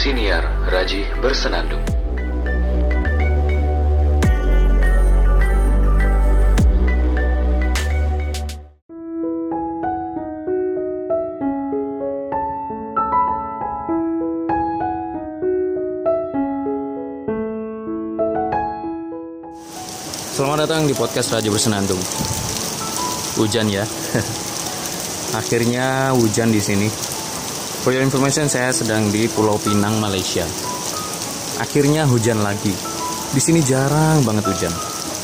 Siniar Raji Bersenandung. Selamat datang di podcast Raja Bersenandung. Hujan ya. Akhirnya hujan di sini. For your information, saya sedang di Pulau Pinang, Malaysia. Akhirnya hujan lagi. Di sini jarang banget hujan.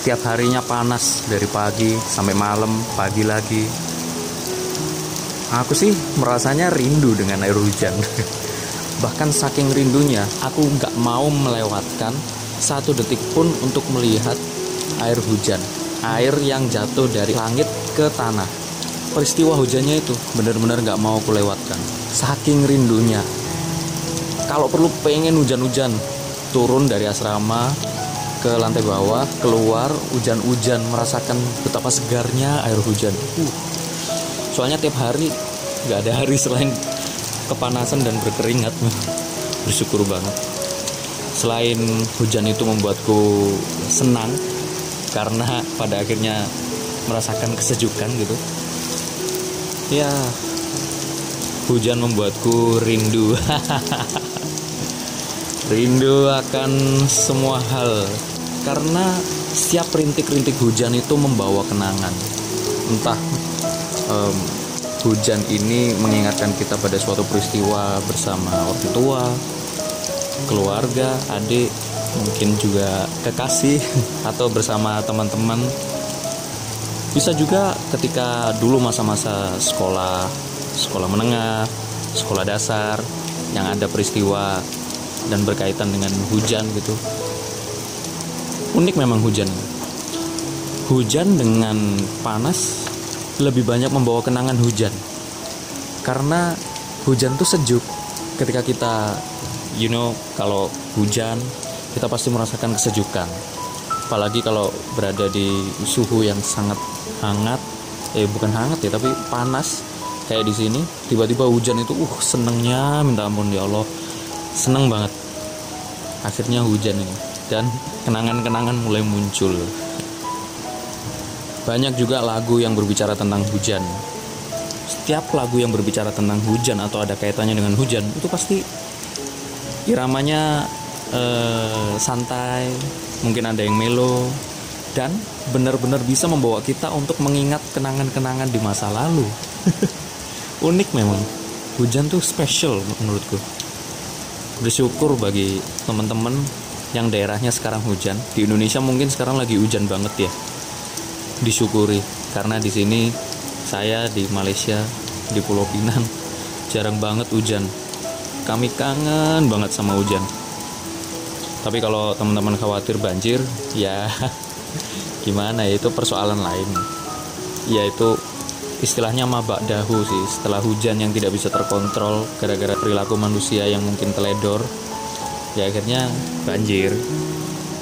Tiap harinya panas dari pagi sampai malam, pagi lagi. Aku sih merasanya rindu dengan air hujan. Bahkan saking rindunya, aku nggak mau melewatkan satu detik pun untuk melihat air hujan, air yang jatuh dari langit ke tanah. Peristiwa hujannya itu benar-benar gak mau kulewatkan. Saking rindunya. Kalau perlu pengen hujan-hujan, turun dari asrama ke lantai bawah, keluar hujan-hujan, merasakan betapa segarnya air hujan. Uh. Soalnya tiap hari gak ada hari selain kepanasan dan berkeringat. Bersyukur banget. Selain hujan itu membuatku senang, karena pada akhirnya merasakan kesejukan gitu ya hujan membuatku rindu. Rindu akan semua hal. Karena setiap rintik-rintik hujan itu membawa kenangan. Entah um, hujan ini mengingatkan kita pada suatu peristiwa bersama orang tua keluarga adik mungkin juga kekasih atau bersama teman-teman. Bisa juga ketika dulu masa-masa sekolah sekolah menengah sekolah dasar yang ada peristiwa dan berkaitan dengan hujan gitu. Unik memang hujan. Hujan dengan panas lebih banyak membawa kenangan hujan. Karena hujan tuh sejuk. Ketika kita you know kalau hujan kita pasti merasakan kesejukan. Apalagi kalau berada di suhu yang sangat hangat. Eh bukan hangat ya tapi panas kayak di sini tiba-tiba hujan itu uh senengnya minta ampun ya Allah. Seneng banget. Akhirnya hujan ini. Dan kenangan-kenangan mulai muncul. Banyak juga lagu yang berbicara tentang hujan. Setiap lagu yang berbicara tentang hujan atau ada kaitannya dengan hujan itu pasti iramanya eh, santai, mungkin ada yang melo, dan benar-benar bisa membawa kita untuk mengingat kenangan-kenangan di masa lalu. Unik memang, hujan tuh special menurutku. Bersyukur bagi teman-teman yang daerahnya sekarang hujan. Di Indonesia mungkin sekarang lagi hujan banget ya. Disyukuri karena di sini saya di Malaysia di Pulau Pinang jarang banget hujan. Kami kangen banget sama hujan tapi kalau teman-teman khawatir banjir ya gimana ya itu persoalan lain ya itu istilahnya mabak dahu sih setelah hujan yang tidak bisa terkontrol gara-gara perilaku manusia yang mungkin teledor ya akhirnya banjir.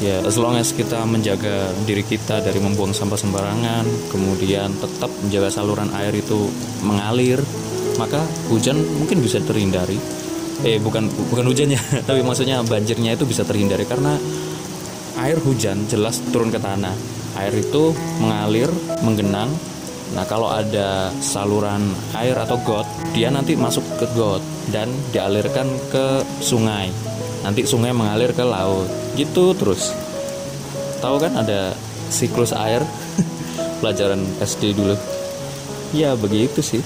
Ya as long as kita menjaga diri kita dari membuang sampah sembarangan kemudian tetap menjaga saluran air itu mengalir maka hujan mungkin bisa terhindari. Eh bukan bukan hujannya tapi maksudnya banjirnya itu bisa terhindari karena air hujan jelas turun ke tanah. Air itu mengalir menggenang nah kalau ada saluran air atau got dia nanti masuk ke got dan dialirkan ke sungai. Nanti sungai mengalir ke laut. Gitu terus. Tahu kan ada siklus air? Pelajaran SD dulu. Ya begitu sih.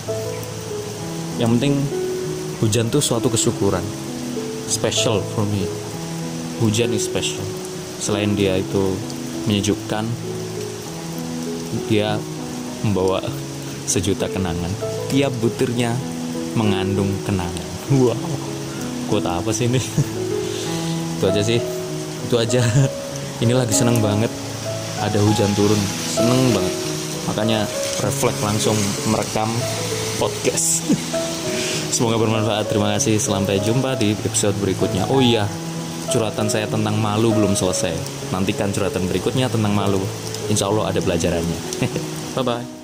Yang penting hujan tuh suatu kesyukuran. Special for me. Hujan is special. Selain dia itu menyejukkan dia membawa sejuta kenangan tiap butirnya mengandung kenangan wow quote apa sih ini itu aja sih itu aja ini lagi seneng banget ada hujan turun seneng banget makanya refleks langsung merekam podcast Semoga bermanfaat. Terima kasih. Sampai jumpa di episode berikutnya. Oh iya, curhatan saya tentang malu belum selesai. Nantikan curhatan berikutnya tentang malu. Insya Allah ada pelajarannya. Bye bye.